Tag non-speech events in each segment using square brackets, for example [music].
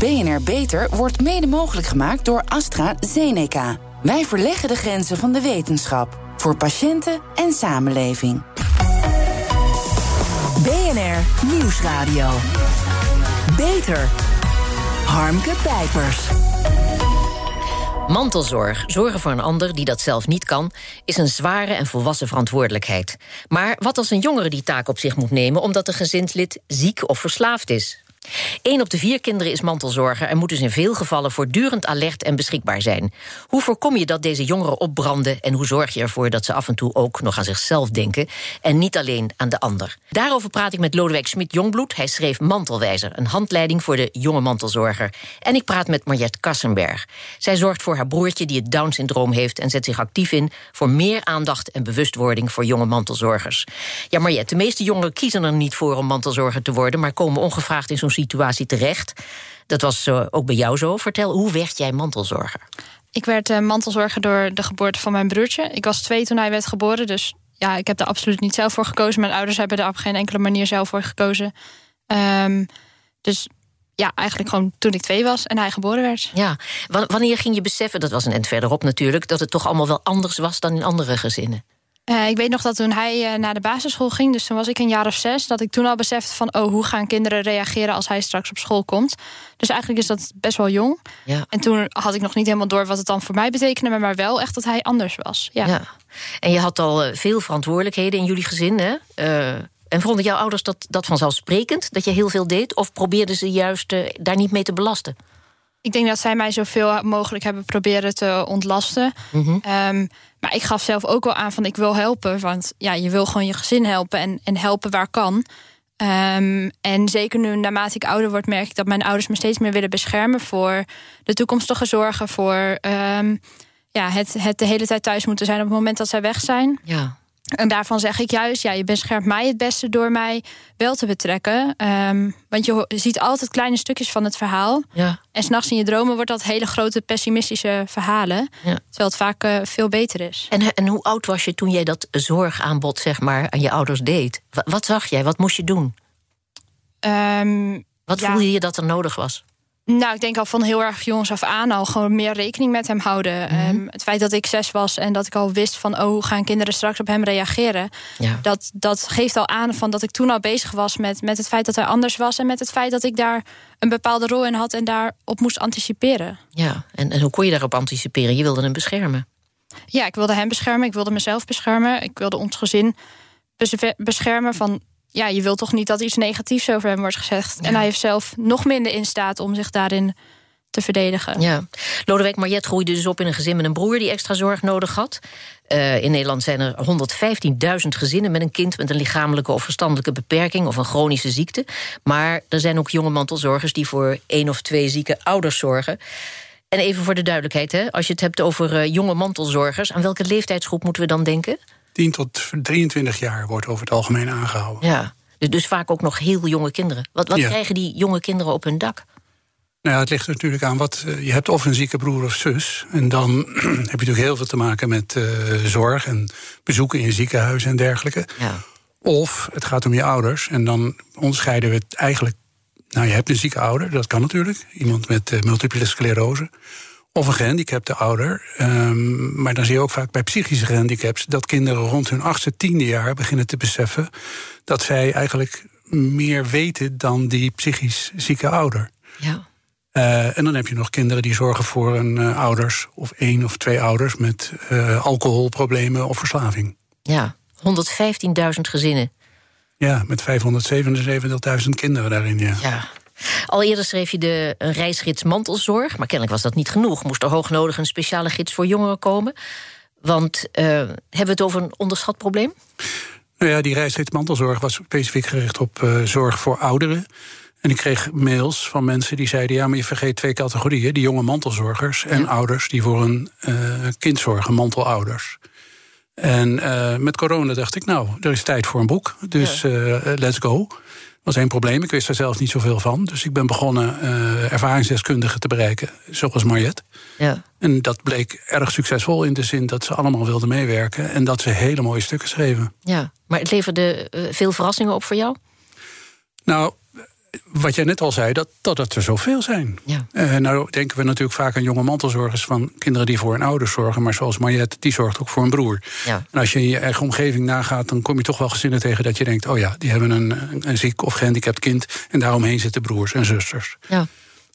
BNR Beter wordt mede mogelijk gemaakt door AstraZeneca. Wij verleggen de grenzen van de wetenschap. Voor patiënten en samenleving. BNR Nieuwsradio. Beter. Harmke Pijpers. Mantelzorg, zorgen voor een ander die dat zelf niet kan, is een zware en volwassen verantwoordelijkheid. Maar wat als een jongere die taak op zich moet nemen omdat een gezinslid ziek of verslaafd is? Eén op de vier kinderen is mantelzorger en moet dus in veel gevallen voortdurend alert en beschikbaar zijn. Hoe voorkom je dat deze jongeren opbranden en hoe zorg je ervoor dat ze af en toe ook nog aan zichzelf denken en niet alleen aan de ander? Daarover praat ik met Lodewijk Smit-Jongbloed. Hij schreef Mantelwijzer, een handleiding voor de jonge mantelzorger. En ik praat met Mariette Kassenberg. Zij zorgt voor haar broertje die het Down-syndroom heeft en zet zich actief in voor meer aandacht en bewustwording voor jonge mantelzorgers. Ja, Mariette, de meeste jongeren kiezen er niet voor om mantelzorger te worden, maar komen ongevraagd in zo'n situatie terecht. Dat was uh, ook bij jou zo. Vertel, hoe werd jij mantelzorger? Ik werd uh, mantelzorger door de geboorte van mijn broertje. Ik was twee toen hij werd geboren, dus ja, ik heb er absoluut niet zelf voor gekozen. Mijn ouders hebben er op geen enkele manier zelf voor gekozen. Um, dus ja, eigenlijk gewoon toen ik twee was en hij geboren werd. Ja, wanneer ging je beseffen, dat was een end verderop natuurlijk, dat het toch allemaal wel anders was dan in andere gezinnen? Uh, ik weet nog dat toen hij uh, naar de basisschool ging, dus toen was ik een jaar of zes, dat ik toen al besefte van, oh, hoe gaan kinderen reageren als hij straks op school komt? Dus eigenlijk is dat best wel jong. Ja. En toen had ik nog niet helemaal door wat het dan voor mij betekende, maar wel echt dat hij anders was. Ja. ja. En je had al uh, veel verantwoordelijkheden in jullie gezin, hè? en vonden jouw ouders dat, dat vanzelfsprekend, dat je heel veel deed? Of probeerden ze juist daar niet mee te belasten? Ik denk dat zij mij zoveel mogelijk hebben proberen te ontlasten. Mm -hmm. um, maar ik gaf zelf ook wel aan van ik wil helpen. Want ja, je wil gewoon je gezin helpen en, en helpen waar kan. Um, en zeker nu, naarmate ik ouder word, merk ik dat mijn ouders me steeds meer willen beschermen voor de toekomstige zorgen. Voor um, ja, het, het de hele tijd thuis moeten zijn op het moment dat zij weg zijn. Ja. En daarvan zeg ik juist, ja, je beschermt mij het beste door mij wel te betrekken. Um, want je ziet altijd kleine stukjes van het verhaal. Ja. En s'nachts in je dromen wordt dat hele grote pessimistische verhalen. Ja. Terwijl het vaak uh, veel beter is. En, en hoe oud was je toen jij dat zorgaanbod zeg maar, aan je ouders deed? Wat, wat zag jij? Wat moest je doen? Um, wat ja. voelde je dat er nodig was? Nou, ik denk al van heel erg jongens af aan al gewoon meer rekening met hem houden. Mhm. Mm -hmm. um, het feit dat ik zes was en dat ik al wist van... oh, hoe gaan kinderen straks op hem reageren? Ja. Dat, dat geeft al aan van dat ik toen al bezig was met, met het feit dat hij anders was... en met het feit dat ik daar een bepaalde rol in had en daarop moest anticiperen. Ja, en, en hoe kon je daarop anticiperen? Je wilde hem beschermen. Ja, ik wilde hem beschermen, ik wilde mezelf beschermen. Ik wilde ons gezin beschermen van ja, je wilt toch niet dat iets negatiefs over hem wordt gezegd. Ja. En hij heeft zelf nog minder in staat om zich daarin te verdedigen. Ja. Lodewijk Mariette groeide dus op in een gezin met een broer die extra zorg nodig had. Uh, in Nederland zijn er 115.000 gezinnen met een kind met een lichamelijke of verstandelijke beperking of een chronische ziekte. Maar er zijn ook jonge mantelzorgers die voor één of twee zieke ouders zorgen. En even voor de duidelijkheid, hè, als je het hebt over uh, jonge mantelzorgers, aan welke leeftijdsgroep moeten we dan denken? 10 tot 23 jaar wordt over het algemeen aangehouden. Ja, dus, dus vaak ook nog heel jonge kinderen. Wat, wat Ja. krijgen die jonge kinderen op hun dak? Nou ja, het ligt er natuurlijk aan wat. eh, je hebt of een zieke broer of zus. En dan [clears throat] heb je natuurlijk heel veel te maken met eh, zorg en bezoeken in ziekenhuizen en dergelijke. Ja. Of het gaat om je ouders. En dan onderscheiden we het eigenlijk. Nou, je hebt een zieke ouder, dat kan natuurlijk. Iemand met eh, multiple sclerose. Of een gehandicapte ouder. Ehm, maar dan zie je ook vaak bij psychische gehandicaps dat kinderen rond hun achtste, tiende jaar beginnen te beseffen dat zij eigenlijk meer weten dan die psychisch zieke ouder. Ja. Uh, en dan heb je nog kinderen die zorgen voor een uh, ouders of één of twee ouders met uh, alcoholproblemen of verslaving. Ja, 115.000 gezinnen. Ja, met 577.000 kinderen daarin. Ja. Ja. Al eerder schreef je de een reisgids mantelzorg, maar kennelijk was dat niet genoeg. Moest er hoognodig een speciale gids voor jongeren komen? Want uh, hebben we het over een onderschat probleem? Nou ja, die reisgids mantelzorg was specifiek gericht op uh, zorg voor ouderen. En ik kreeg mails van mensen die zeiden: ja, maar je vergeet twee categorieën: die jonge mantelzorgers en Ja. ouders die voor een uh, kind zorgen, mantelouders. En uh, met corona dacht ik: nou, er is tijd voor een boek, dus uh, let's go. Was één probleem, ik wist er zelf niet zoveel van. Dus ik ben begonnen uh, ervaringsdeskundigen te bereiken, zoals Mariette. Ja. En dat bleek erg succesvol in de zin dat ze allemaal wilden meewerken en dat ze hele mooie stukken schreven. ja. Maar het leverde uh, veel verrassingen op voor jou? Nou, wat jij net al zei, dat, dat het er zoveel zijn. Ja. Uh, nou denken we natuurlijk vaak aan jonge mantelzorgers van kinderen die voor hun ouders zorgen. Maar zoals Mariette, die zorgt ook voor een broer. Ja. En als je in je eigen omgeving nagaat, dan kom je toch wel gezinnen tegen dat je denkt: oh ja, die hebben een, een ziek of gehandicapt kind. En daaromheen zitten broers en zusters. Ja.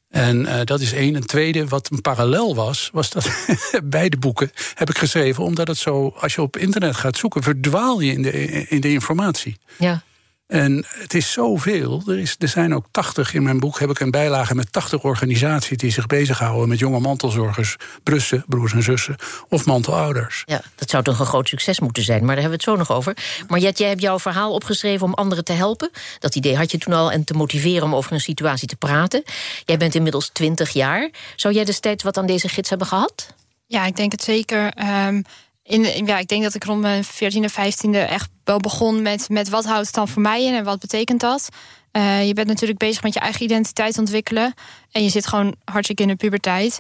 En uh, dat is één. Een tweede, wat een parallel was, was dat [laughs] beide boeken heb ik geschreven, omdat het zo, als je op internet gaat zoeken, verdwaal je in de, in de informatie. Ja. En het is zoveel. Er, is, er zijn ook 80, in mijn boek heb ik een bijlage met 80 organisaties die zich bezighouden met jonge mantelzorgers, brussen, broers en zussen, of mantelouders. Ja, dat zou toch een groot succes moeten zijn, maar daar hebben we het zo nog over. Maar Jet, jij hebt jouw verhaal opgeschreven om anderen te helpen. Dat idee had je toen al en te motiveren om over een situatie te praten. Jij bent inmiddels 20 jaar. Zou jij destijds wat aan deze gids hebben gehad? Ja, ik denk het zeker. Um, in, ja, ik denk dat ik rond mijn 14e, 15e echt wel begon met, met wat houdt het dan voor mij in en wat betekent dat. Uh, je bent natuurlijk bezig met je eigen identiteit ontwikkelen. En je zit gewoon hartstikke in de puberteit.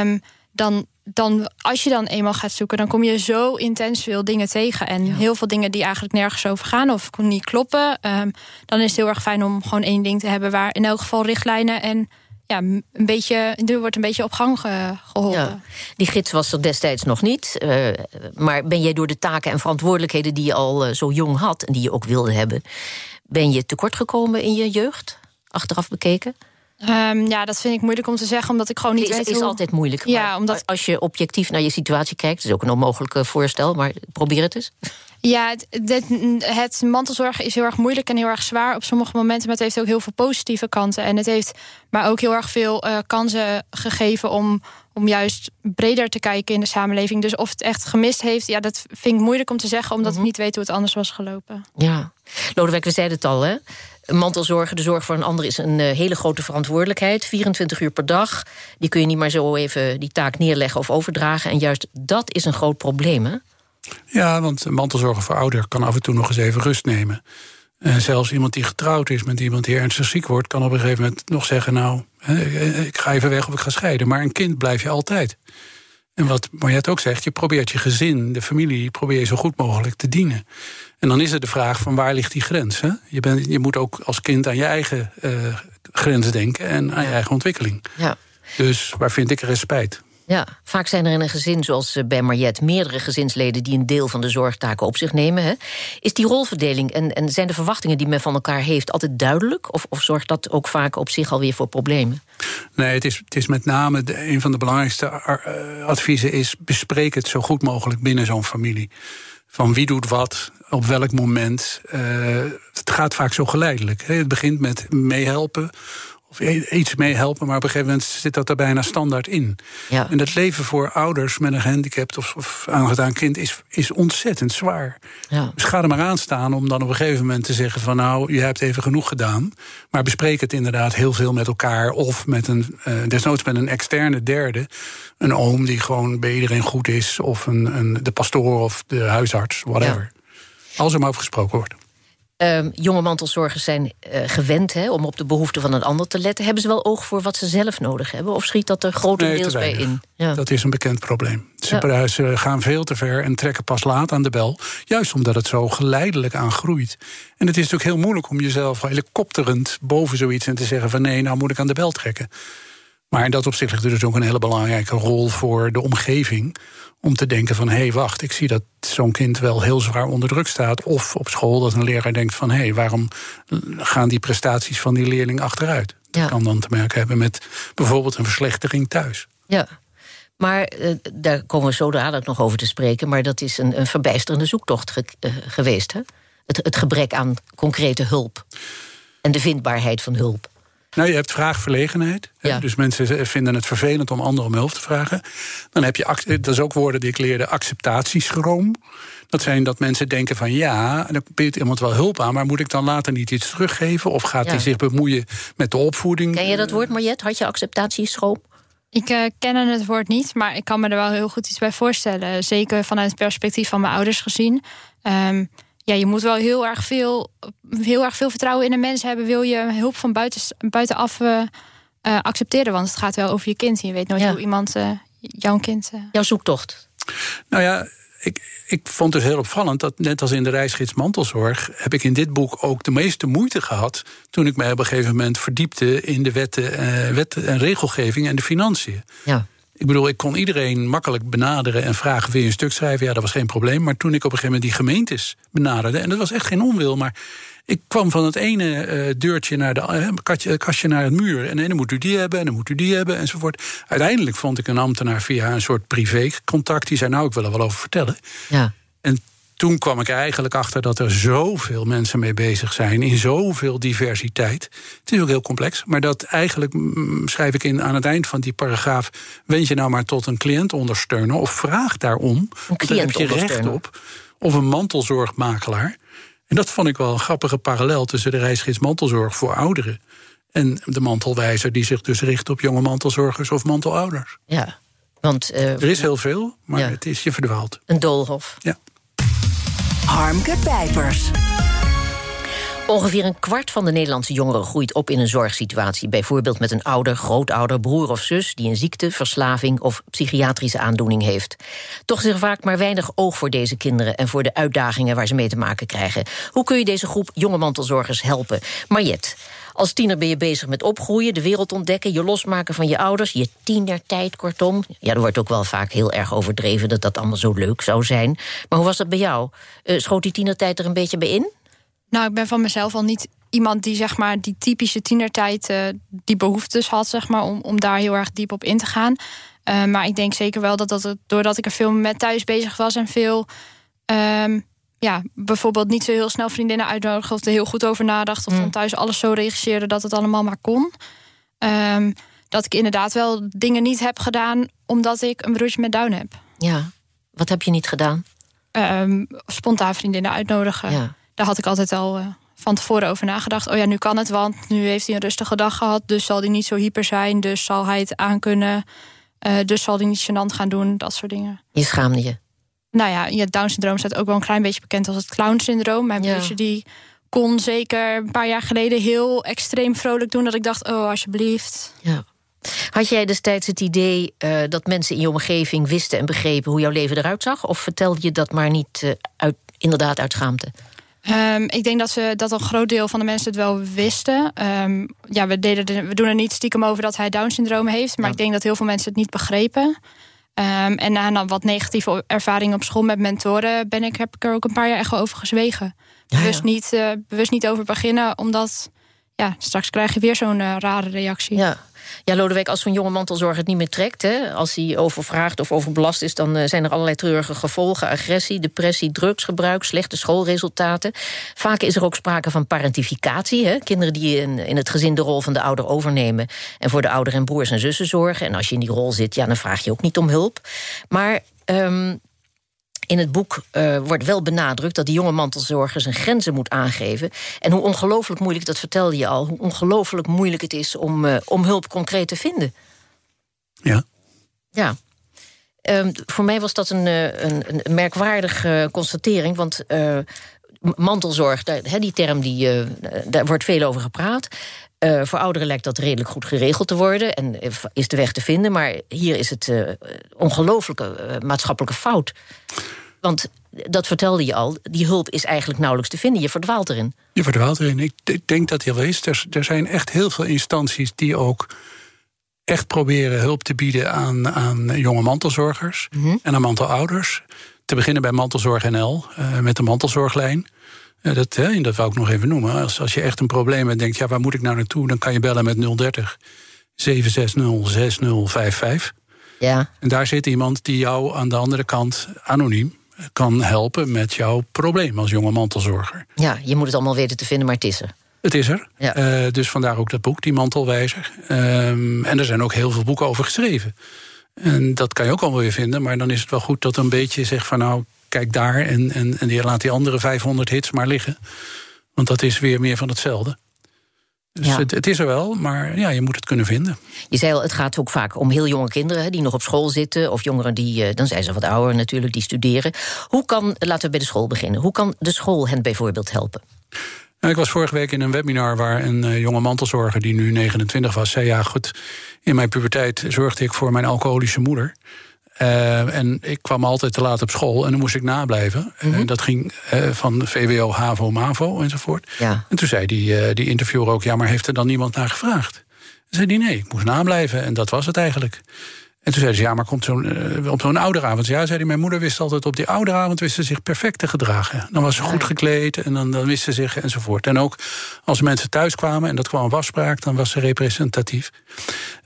Um, dan, dan, als je dan eenmaal gaat zoeken, dan kom je zo intens veel dingen tegen. En ja. heel veel dingen die eigenlijk nergens over gaan of niet kloppen. Um, dan is het heel erg fijn om gewoon één ding te hebben waar in elk geval richtlijnen en ja, een beetje, er wordt een beetje op gang geholpen. Ja, die gids was er destijds nog niet. Uh, maar ben jij door de taken en verantwoordelijkheden die je al uh, zo jong had... en die je ook wilde hebben... ben je tekortgekomen in je jeugd, achteraf bekeken? Um, ja, dat vind ik moeilijk om te zeggen, omdat ik gewoon niet het weet is hoe... altijd moeilijk. Ja, omdat... Als je objectief naar je situatie kijkt... is ook een onmogelijk voorstel, maar probeer het eens. Ja, het, het, is heel erg moeilijk en heel erg zwaar op sommige momenten. Maar het heeft ook heel veel positieve kanten. En het heeft maar ook heel erg veel uh, kansen gegeven om, om juist breder te kijken in de samenleving. Dus of het echt gemist heeft, ja, dat vind ik moeilijk om te zeggen, omdat mm -hmm. ik niet weet hoe het anders was gelopen. Ja, Lodewijk, we zeiden het al, hè? Mantelzorgen, de zorg voor een ander, is een uh, hele grote verantwoordelijkheid. 24 uur per dag. Die kun je niet maar zo even die taak neerleggen of overdragen. En juist dat is een groot probleem, hè? Ja, want mantelzorgen voor ouder kan af en toe nog eens even rust nemen. En zelfs iemand die getrouwd is met iemand die ernstig ziek wordt, kan op een gegeven moment nog zeggen: Nou, ik ga even weg of ik ga scheiden. Maar een kind blijf je altijd. En wat Mariette ook zegt, je probeert je gezin, de familie, probeer je zo goed mogelijk te dienen. En dan is er de vraag van waar ligt die grens? Hè? Je, bent, je moet ook als kind aan je eigen uh, grens denken en aan je eigen ontwikkeling. Ja. Dus waar vind ik respect? Ja, vaak zijn er in een gezin, zoals bij Mariette, meerdere gezinsleden die een deel van de zorgtaken op zich nemen. Hè. Is die rolverdeling en, en zijn de verwachtingen die men van elkaar heeft altijd duidelijk? Of, of zorgt dat ook vaak op zich alweer voor problemen? Nee, het is, het is met name een van de belangrijkste adviezen is: bespreek het zo goed mogelijk binnen zo'n familie. Van wie doet wat, op welk moment. Uh, het gaat vaak zo geleidelijk. Hè. Het begint met meehelpen of iets meehelpen, maar op een gegeven moment zit dat er bijna standaard in. Ja. En het leven voor ouders met een gehandicapt of, of aangedaan kind is, is ontzettend zwaar. Ja. Dus ga er maar aan staan om dan op een gegeven moment te zeggen van nou, je hebt even genoeg gedaan. Maar bespreek het inderdaad heel veel met elkaar of met een, uh, desnoods met een externe derde. Een oom die gewoon bij iedereen goed is, of een, een, de pastoor of de huisarts, whatever. Ja. Als er maar over gesproken wordt. Uh, jonge mantelzorgers zijn uh, gewend hè, om op de behoeften van een ander te letten. Hebben ze wel oog voor wat ze zelf nodig hebben? Of schiet dat er grotendeels nee, bij in? Ja. Dat is een bekend probleem. Ze, ja. ze, gaan veel te ver en trekken pas laat aan de bel. Juist omdat het zo geleidelijk aan groeit. En het is natuurlijk heel moeilijk om jezelf helikopterend boven zoiets... en te zeggen van nee, nou moet ik aan de bel trekken. Maar in dat opzicht ligt er dus ook een hele belangrijke rol voor de omgeving om te denken van hé, hey, wacht, ik zie dat zo'n kind wel heel zwaar onder druk staat. Of op school dat een leraar denkt van hé, hey, waarom gaan die prestaties van die leerling achteruit? Dat ja. kan dan te maken hebben met bijvoorbeeld een verslechtering thuis. Ja. Maar uh, daar komen we zo dadelijk nog over te spreken. Maar dat is een, een verbijsterende zoektocht ge uh, geweest. Hè? Het, het gebrek aan concrete hulp. En de vindbaarheid van hulp. Nou, je hebt vraagverlegenheid. Ja. Dus mensen vinden het vervelend om anderen om hulp te vragen. Dan heb je, dat is ook woorden die ik leerde, acceptatieschroom. Dat zijn dat mensen denken van ja, dan biedt iemand wel hulp aan... maar moet ik dan later niet iets teruggeven? Of gaat Ja. hij zich bemoeien met de opvoeding? Ken je dat woord, Mariette? Had je acceptatieschroom? Ik uh, ken het woord niet, maar ik kan me er wel heel goed iets bij voorstellen. Zeker vanuit het perspectief van mijn ouders gezien. Um, ja, je moet wel heel erg veel, heel erg veel vertrouwen in een mens hebben. Wil je hulp van buiten, buitenaf uh, uh, accepteren? Want het gaat wel over je kind. Je weet nooit Ja. hoe iemand uh, jouw kind. Jouw zoektocht. Nou ja, ik, ik vond het heel opvallend dat net als in de reisgids mantelzorg... heb ik in dit boek ook de meeste moeite gehad... toen ik mij op een gegeven moment verdiepte in de wetten, uh, wet en regelgeving en de financiën. Ja. Ik bedoel, ik kon iedereen makkelijk benaderen en vragen: wil je een stuk schrijven? Ja, dat was geen probleem. Maar toen ik op een gegeven moment die gemeentes benaderde, en dat was echt geen onwil, maar ik kwam van het ene uh, deurtje naar de uh, kastje, kastje, naar het muur. En dan moet u die hebben, en dan moet u die hebben, enzovoort. Uiteindelijk vond ik een ambtenaar via een soort privécontact. Die zei: Nou, ik wil er wel over vertellen. Ja. En toen kwam ik er eigenlijk achter dat er zoveel mensen mee bezig zijn. In zoveel diversiteit. Het is ook heel complex. Maar dat eigenlijk schrijf ik in aan het eind van die paragraaf. Wend je nou maar tot een cliënt ondersteunen. Of vraag daarom. Een daar heb je recht op. Of een mantelzorgmakelaar. En dat vond ik wel een grappige parallel tussen de reisgids mantelzorg voor ouderen. En de mantelwijzer die zich dus richt op jonge mantelzorgers of mantelouders. Ja, want. Uh, er is heel veel, maar ja. het is je verdwaald. Een doolhof. Ja. Harmke Pijpers. Ongeveer een kwart van de Nederlandse jongeren groeit op in een zorgsituatie. Bijvoorbeeld met een ouder, grootouder, broer of zus die een ziekte, verslaving of psychiatrische aandoening heeft. Toch is er vaak maar weinig oog voor deze kinderen en voor de uitdagingen waar ze mee te maken krijgen. Hoe kun je deze groep jonge mantelzorgers helpen? Mariette, als tiener ben je bezig met opgroeien, de wereld ontdekken, je losmaken van je ouders, je tienertijd kortom. Ja, er wordt ook wel vaak heel erg overdreven dat dat allemaal zo leuk zou zijn. Maar hoe was dat bij jou? Uh, schoot die tienertijd er een beetje bij in? Nou, ik ben van mezelf al niet iemand die zeg maar die typische tienertijd uh, die behoeftes had, zeg maar, om, om daar heel erg diep op in te gaan. Uh, maar ik denk zeker wel dat dat het, doordat ik er veel met thuis bezig was en veel um, ja, bijvoorbeeld niet zo heel snel vriendinnen uitnodigen of er heel goed over nadacht. Of mm. dan thuis alles zo regisseerde dat het allemaal maar kon. Um, dat ik inderdaad wel dingen niet heb gedaan omdat ik een broertje met Down heb. Ja, wat heb je niet gedaan? Um, spontaan vriendinnen uitnodigen. Ja. Daar had ik altijd al uh, van tevoren over nagedacht. Oh ja, nu kan het, want nu heeft hij een rustige dag gehad. Dus zal hij niet zo hyper zijn. Dus zal hij het aankunnen. Uh, dus zal hij niet gênant gaan doen. Dat soort dingen. Je schaamde je? Nou ja, je Down-syndroom staat ook wel een klein beetje bekend als het clown-syndroom. Mijn Ja. die kon zeker een paar jaar geleden heel extreem vrolijk doen. Dat ik dacht, oh alsjeblieft. Ja. Had jij destijds het idee eh, dat mensen in je omgeving wisten en begrepen hoe jouw leven eruit zag? Of vertelde je dat maar niet eh, uit, inderdaad uit schaamte? Ehm, ik denk dat, ze, dat een groot deel van de mensen het wel wisten. Ehm, ja, we, deden we doen er niet stiekem over dat hij Down-syndroom heeft. Maar Ja. ik denk dat heel veel mensen het niet begrepen. Ehm, en na dan wat negatieve ervaringen op school met mentoren... Ben ik, heb ik er ook een paar jaar echt over gezwegen. Ja, bewust, ja. Niet, eh, bewust niet over beginnen, omdat... Ja, straks krijg je weer zo'n eh, rare reactie. Ja. Ja, Lodewijk, als zo'n jonge mantelzorger het niet meer trekt... Hè, als hij overvraagd of overbelast is... dan eh, zijn er allerlei treurige gevolgen. Agressie, depressie, drugsgebruik, slechte schoolresultaten. Vaak is er ook sprake van parentificatie. Hè, kinderen die in, in het gezin de rol van de ouder overnemen... en voor de ouder en broers en zussen zorgen. En als je in die rol zit, ja, dan vraag je ook niet om hulp. Maar... ehm, in het boek eh, wordt wel benadrukt dat die jonge mantelzorger zijn grenzen moet aangeven. En hoe ongelooflijk moeilijk, dat vertelde je al, hoe ongelooflijk moeilijk het is om, eh, om hulp concreet te vinden. Ja. Ja. Ehm, voor mij was dat een, eh, een, een merkwaardige constatering. Want mantelzorg, daar, die term, die, daar wordt veel over gepraat. Eh, voor ouderen lijkt dat redelijk goed geregeld te worden en eh, is de weg te vinden. Maar hier is het eh ongelooflijke maatschappelijke fout. Want dat vertelde je al, die hulp is eigenlijk nauwelijks te vinden. Je verdwaalt erin. Je verdwaalt erin. Ik denk dat heel wel is. Er, er zijn echt heel veel instanties die ook echt proberen hulp te bieden aan, aan jonge mantelzorgers en aan mantelouders. Te beginnen bij Mantelzorg NL met de mantelzorglijn. Dat, hè, dat wou ik nog even noemen. Als, als je echt een probleem hebt en denkt, ja, waar moet ik nou naartoe? Dan kan je bellen met 030 760 6055. Ja, En daar zit iemand die jou aan de andere kant anoniem kan helpen met jouw probleem als jonge mantelzorger. ja, je moet het allemaal weten te vinden, maar het is er. Het is er. Ja. Eh, dus vandaar ook dat boek, Die Mantelwijzer. Ehm, en er zijn ook heel veel boeken over geschreven. En dat kan je ook allemaal weer vinden. Maar dan is het wel goed dat een beetje zegt van nou, kijk daar. En, en, en die laat die andere 500 hits maar liggen. Want dat is weer meer van hetzelfde. Dus Ja. het, het is er wel, maar ja, je moet het kunnen vinden. Je zei al, het gaat ook vaak om heel jonge kinderen die nog op school zitten. Of jongeren die, eh, dan zijn ze wat ouder natuurlijk, die studeren. Hoe kan, laten we bij de school beginnen. Hoe kan de school hen bijvoorbeeld helpen? Nou, ik was vorige week in een webinar waar een eh, jonge mantelzorger die nu 29 was, zei: Ja, goed, in mijn puberteit zorgde ik voor mijn alcoholische moeder. Uh, en ik kwam altijd te laat op school en dan moest ik nablijven. Mm -hmm. dat ging uh, van VWO, HAVO, MAVO enzovoort. Ja. En toen zei die, uh, die interviewer ook... ja, maar heeft er dan niemand naar gevraagd? zei hij, nee, ik moest nablijven en dat was het eigenlijk. En toen zei ze, ja, maar komt zo'n, uh, op zo'n ouderavond? Ja, zei hij, mijn moeder wist altijd op die ouderavond... wist ze zich perfect te gedragen. Dan was ze goed gekleed en dan, dan wist ze zich enzovoort. En ook als mensen thuis kwamen en dat kwam een waspraak... dan was ze representatief.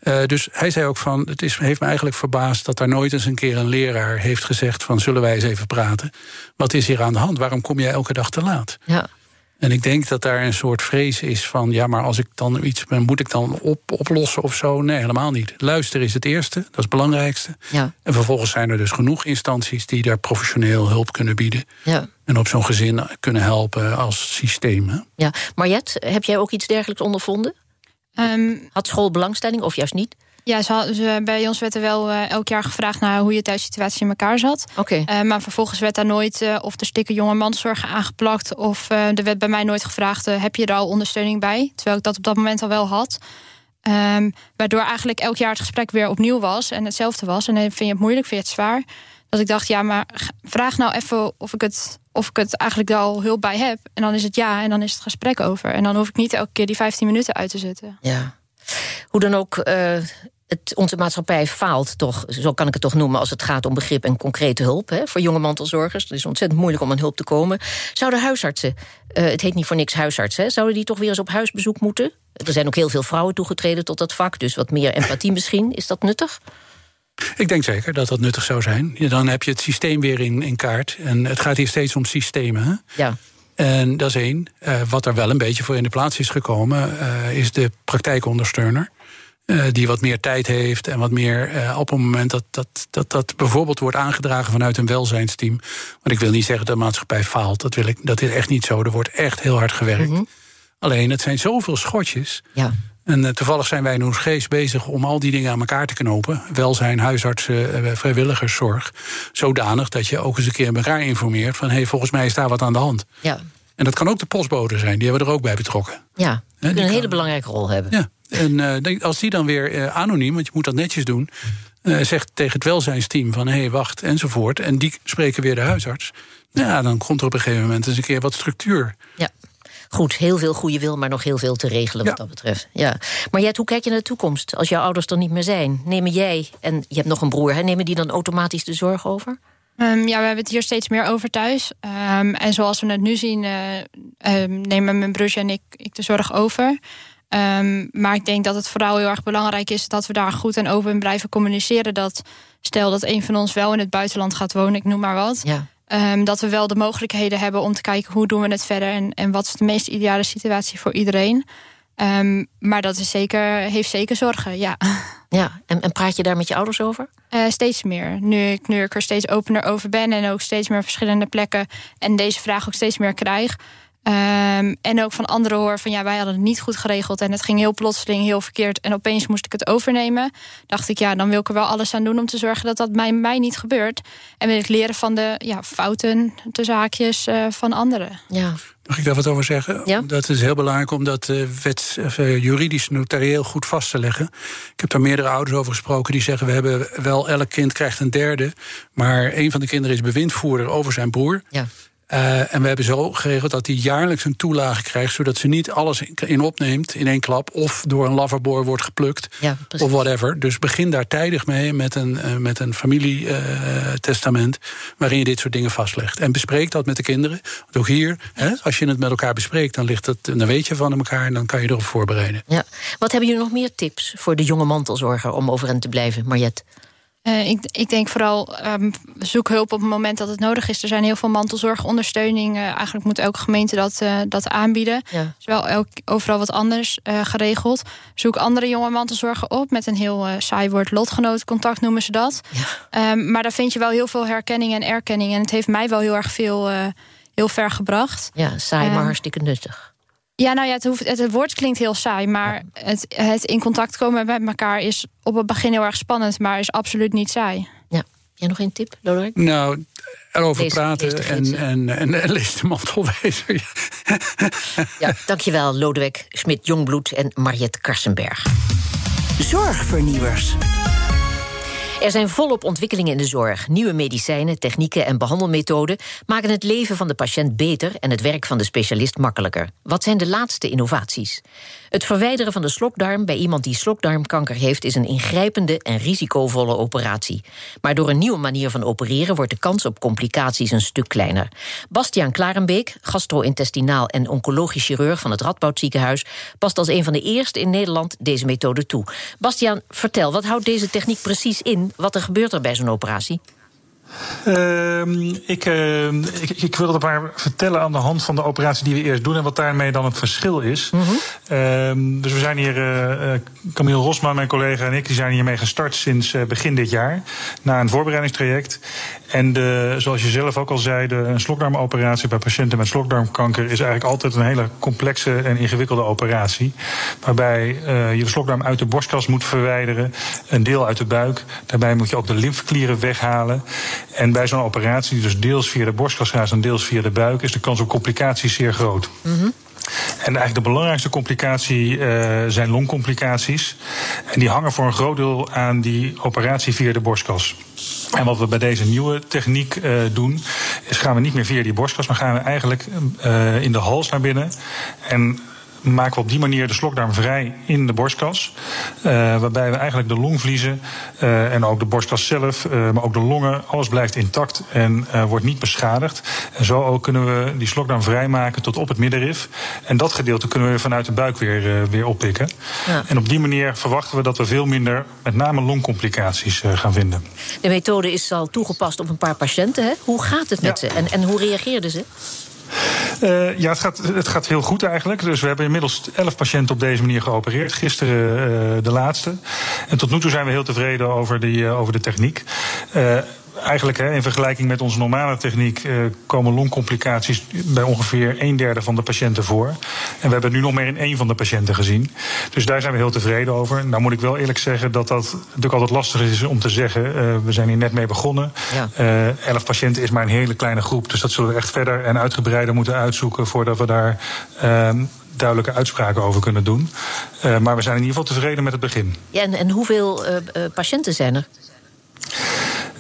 Uh, dus hij zei ook van, het is, heeft me eigenlijk verbaasd... dat daar nooit eens een keer een leraar heeft gezegd van... zullen wij eens even praten? Wat is hier aan de hand? Waarom kom jij elke dag te laat? Ja. En ik denk dat daar een soort vrees is van... ja, maar als ik dan iets ben, moet ik dan op, oplossen of zo? Nee, helemaal niet. Luisteren is het eerste, dat is het belangrijkste. Ja. En vervolgens zijn er dus genoeg instanties... die daar professioneel hulp kunnen bieden. Ja. En op zo'n gezin kunnen helpen als systeem. Hè? Ja. Mariette, heb jij ook iets dergelijks ondervonden? Um, Had school belangstelling of juist niet? Ja, ze, ze, bij ons werd er wel uh, elk jaar gevraagd naar hoe je thuissituatie in elkaar zat. Oké. Uh, maar vervolgens werd daar nooit uh, of er stikken jonge manszorgen aangeplakt. Of er werd bij mij nooit gevraagd: heb je er al ondersteuning bij? Terwijl ik dat op dat moment al wel had. Um, waardoor eigenlijk elk jaar het gesprek weer opnieuw was en hetzelfde was. En dan vind je het moeilijk, vind je het zwaar. Dat ik dacht, ja, maar vraag nou even of ik het, of ik het eigenlijk al hulp bij heb. En dan is het ja, en dan is het gesprek over. En dan hoef ik niet elke keer die 15 minuten uit te zetten. Ja. Hoe dan ook, uh, het, onze maatschappij faalt toch, zo kan ik het toch noemen, als het gaat om begrip en concrete hulp hè, voor jonge mantelzorgers. Het is ontzettend moeilijk om aan hulp te komen. Zouden huisartsen, uh, het heet niet voor niks huisarts, hè, zouden die toch weer eens op huisbezoek moeten? Er zijn ook heel veel vrouwen toegetreden tot dat vak, dus wat meer empathie [laughs] misschien. Is dat nuttig? Ik denk zeker dat dat nuttig zou zijn. Dan heb je het systeem weer in, in kaart. En het gaat hier steeds om systemen. Hè? Ja. En dat is één. Uh, wat er wel een beetje voor in de plaats is gekomen, uh, is de praktijkondersteuner. Uh, die wat meer tijd heeft en wat meer uh, op het moment dat, dat, dat dat bijvoorbeeld wordt aangedragen vanuit een welzijnsteam. Want ik wil niet zeggen dat de maatschappij faalt. Dat, wil ik, dat is echt niet zo. Er wordt echt heel hard gewerkt. Mm -hmm. Alleen het zijn zoveel schotjes. Ja. En uh, toevallig zijn wij in ons geest bezig om al die dingen aan elkaar te knopen. Welzijn, huisartsen, vrijwilligerszorg. Zodanig dat je ook eens een keer elkaar informeert van hé, hey, volgens mij is daar wat aan de hand. Ja. En dat kan ook de postbode zijn, die hebben we er ook bij betrokken. Ja, die kunnen een hele belangrijke rol hebben. Ja. En uh, als die dan weer uh, anoniem, want je moet dat netjes doen, uh, zegt tegen het welzijnsteam van hé, hey, wacht, enzovoort. En die spreken weer de huisarts. Ja, dan komt er op een gegeven moment eens een keer wat structuur. Ja. Goed, heel veel goede wil, maar nog heel veel te regelen wat Ja. dat betreft. Ja. Maar Jet, hoe kijk je naar de toekomst als jouw ouders er niet meer zijn? Nemen jij, en je hebt nog een broer, hè, nemen die dan automatisch de zorg over? Um, ja, we hebben het hier steeds meer over thuis. Um, en zoals we het nu zien, uh, um, nemen mijn broertje en ik, ik de zorg over. Um, maar ik denk dat het vooral heel erg belangrijk is dat we daar goed en open blijven communiceren. Dat stel dat een van ons wel in het buitenland gaat wonen, ik noem maar wat. Ja. Um, dat we wel de mogelijkheden hebben om te kijken hoe doen we het verder en, en wat is de meest ideale situatie voor iedereen. Um, maar dat is zeker, heeft zeker zorgen, ja. [laughs] Ja, en, en praat je daar met je ouders over? Uh, steeds meer. Nu ik, nu ik er steeds opener over ben en ook steeds meer verschillende plekken en deze vraag ook steeds meer krijg. Um, en ook van anderen hoor van ja, wij hadden het niet goed geregeld en het ging heel plotseling heel verkeerd en opeens moest ik het overnemen. Dacht ik ja, dan wil ik er wel alles aan doen om te zorgen dat dat bij mij niet gebeurt. En wil ik leren van de ja, fouten, de zaakjes uh, van anderen. Ja. Mag ik daar wat over zeggen? Ja? Dat is heel belangrijk om dat uh, wets, uh, juridisch notarieel goed vast te leggen. Ik heb daar meerdere ouders over gesproken die zeggen... we hebben wel elk kind krijgt een derde... maar een van de kinderen is bewindvoerder over zijn broer. Ja. Uh, en we hebben zo geregeld dat hij jaarlijks een toelage krijgt... zodat ze niet alles in opneemt in één klap... of door een loverboy wordt geplukt, ja, of whatever. Dus begin daar tijdig mee met een, uh, met een familietestament... Uh, waarin je dit soort dingen vastlegt. En bespreek dat met de kinderen. Want ook hier, hè, als je het met elkaar bespreekt... dan, ligt het, dan weet je van elkaar en dan kan je erop voorbereiden. Ja. Wat hebben jullie nog meer tips voor de jonge mantelzorger... om overeind te blijven, Mariette? Uh, ik, ik, denk vooral um, zoek hulp op het moment dat het nodig is. Er zijn heel veel mantelzorgondersteuning. Uh, eigenlijk moet elke gemeente dat, uh, dat aanbieden. Ja. is wel elk, overal wat anders geregeld. Zoek andere jonge mantelzorgen op met een heel saai woord lotgenootcontact noemen ze dat. Ja. Um, maar daar vind je wel heel veel herkenning en erkenning. En het heeft mij wel heel erg veel heel ver gebracht. Ja, saai maar hartstikke nuttig. Ja, nou ja, het, hoeft, het, het, woord klinkt heel saai, maar ja. het, het, in contact komen met elkaar is op het begin heel erg spannend, maar is absoluut niet saai. Ja. Jij nog een tip, Lodewijk? Nou, erover lees, praten lees en, en, en, en, lees de mantelwezer. [laughs] ja, dankjewel, Lodewijk Smit-Jongbloed en Mariette Karsenberg. Zorgvernieuwers. Er zijn volop ontwikkelingen in de zorg. Nieuwe medicijnen, technieken en behandelmethoden maken het leven van de patiënt beter en het werk van de specialist makkelijker. Wat zijn de laatste innovaties? Het verwijderen van de slokdarm bij iemand die slokdarmkanker heeft is een ingrijpende en risicovolle operatie. Maar door een nieuwe manier van opereren wordt de kans op complicaties een stuk kleiner. Bastiaan Klarenbeek, gastro-intestinaal en oncologisch chirurg van het Radboud Ziekenhuis, past als een van de eerste in Nederland deze methode toe. Bastiaan, vertel, wat houdt deze techniek precies in? Wat er gebeurt er bij zo'n operatie? Ehm, ik, uh, ik, ik, wil het maar vertellen aan de hand van de operatie die we eerst doen en wat daarmee dan het verschil is. Mm -hmm. dus we zijn hier, uh, Camille Rosma, mijn collega en ik, die zijn hiermee gestart sinds uh, begin dit jaar. Na een voorbereidingstraject. En de, zoals je zelf ook al zei, de, een slokdarmoperatie bij patiënten met slokdarmkanker is eigenlijk altijd een hele complexe en ingewikkelde operatie. Waarbij je de slokdarm uit de borstkas moet verwijderen, een deel uit de buik. Daarbij moet je ook de lymfeklieren weghalen. En bij zo'n operatie, die dus deels via de borstkas gaat en deels via de buik, is de kans op complicaties zeer groot. Mm -hmm. En eigenlijk de belangrijkste complicatie uh, zijn longcomplicaties. En die hangen voor een groot deel aan die operatie via de borstkas. En wat we bij deze nieuwe techniek uh, doen, is gaan we niet meer via die borstkas, maar gaan we eigenlijk uh, in de hals naar binnen. En maken we op die manier de slokdarm vrij in de borstkas. Uh, waarbij we eigenlijk de longvliezen uh, en ook de borstkas zelf, uh, maar ook de longen, alles blijft intact en wordt niet beschadigd. En zo ook kunnen we die slokdarm vrijmaken tot op het middenrif. En dat gedeelte kunnen we vanuit de buik weer, weer oppikken. Ja. En op die manier verwachten we dat we veel minder, met name longcomplicaties, gaan vinden. De methode is al toegepast op een paar patiënten. Hè? Hoe gaat het met ja. ze en, en hoe reageerden ze? Uh, ja, het gaat, het gaat heel goed eigenlijk. Dus we hebben inmiddels elf patiënten op deze manier geopereerd. Gisteren uh, de laatste. En tot nu toe zijn we heel tevreden over, die, uh, over de techniek. Eigenlijk hè, in vergelijking met onze normale techniek uh, komen longcomplicaties bij ongeveer een derde van de patiënten voor. En we hebben nu nog meer in één van de patiënten gezien. Dus daar zijn we heel tevreden over. Nou moet ik wel eerlijk zeggen dat dat natuurlijk altijd lastig is om te zeggen. Uh, we zijn hier net mee begonnen. Ja. Uh, elf patiënten is maar een hele kleine groep. Dus dat zullen we echt verder en uitgebreider moeten uitzoeken voordat we daar duidelijke uitspraken over kunnen doen. Uh, maar we zijn in ieder geval tevreden met het begin. Ja, en, en hoeveel patiënten zijn er?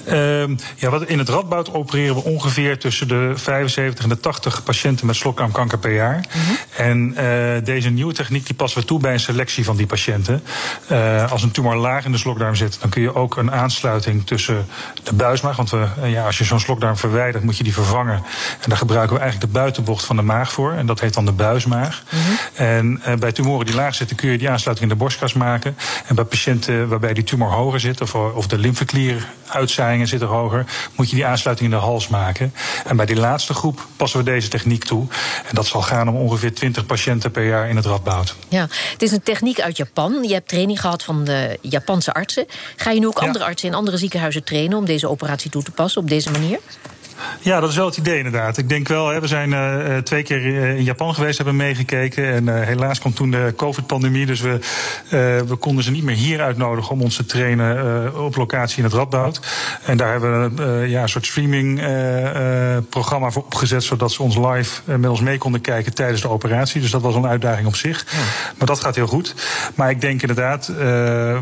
Uh, ja, wat in het Radboud opereren we ongeveer tussen de 75 en de 80 patiënten met slokdarmkanker per jaar. Mm -hmm. En uh, deze nieuwe techniek die passen we toe bij een selectie van die patiënten. Uh, als een tumor laag in de slokdarm zit, dan kun je ook een aansluiting tussen de buismaag. Want we, uh, ja, als je zo'n slokdarm verwijdert, moet je die vervangen. En daar gebruiken we eigenlijk de buitenbocht van de maag voor. En dat heet dan de buismaag. Mm -hmm. En bij tumoren die laag zitten, kun je die aansluiting in de borstkas maken. En bij patiënten waarbij die tumor hoger zit, of, of de lymfeklier uitzaaiingen zitten hoger, moet je die aansluiting in de hals maken. En bij die laatste groep passen we deze techniek toe. En dat zal gaan om ongeveer 20 patiënten per jaar in het Radboud. Ja, het is een techniek uit Japan. Je hebt training gehad van de Japanse artsen. Ga je nu ook ja. andere artsen in andere ziekenhuizen trainen om deze operatie toe te passen op deze manier? Ja, dat is wel het idee inderdaad. Ik denk wel, hè, we zijn uh, twee keer in Japan geweest, hebben meegekeken. En uh, helaas kwam toen de COVID-pandemie. Dus we, uh, we konden ze niet meer hier uitnodigen om ons te trainen op locatie in het Radboud. En daar hebben we ja, een soort streaming-programma voor opgezet. Zodat ze ons live met ons mee konden kijken tijdens de operatie. Dus dat was een uitdaging op zich. Ja. Maar dat gaat heel goed. Maar ik denk inderdaad,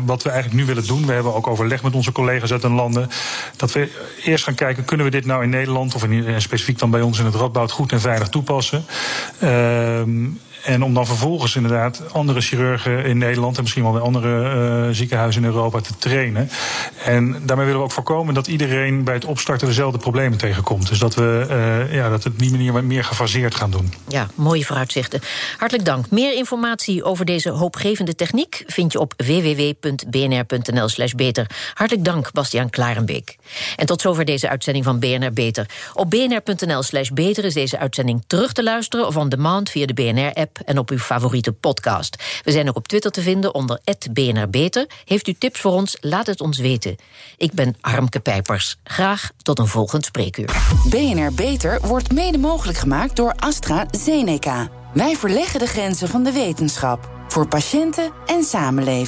wat we eigenlijk nu willen doen. We hebben ook overleg met onze collega's uit de landen. Dat we eerst gaan kijken, kunnen we dit nou in Nederland Nederland, of in, specifiek dan bij ons in het Radboud, goed en veilig toepassen. Uh, en om dan vervolgens inderdaad andere chirurgen in Nederland en misschien wel bij andere uh, ziekenhuizen in Europa te trainen. En daarmee willen we ook voorkomen dat iedereen bij het opstarten dezelfde problemen tegenkomt. Dus dat we uh, ja, dat het op die manier meer gefaseerd gaan doen. Ja, mooie vooruitzichten. Hartelijk dank. Meer informatie over deze hoopgevende techniek vind je op www.bnr.nl/slash beter. Hartelijk dank, Bastiaan Klarenbeek. En tot zover deze uitzending van BNR Beter. Op bnr.nl/slash beter is deze uitzending terug te luisteren of on demand via de BNR-app en op uw favoriete podcast. We zijn ook op Twitter te vinden onder @bnrbeter. Heeft u tips voor ons? Laat het ons weten. Ik ben Armke Pijpers. Graag tot een volgend spreekuur. BNR Beter wordt mede mogelijk gemaakt door AstraZeneca. Wij verleggen de grenzen van de wetenschap voor patiënten en samenleving.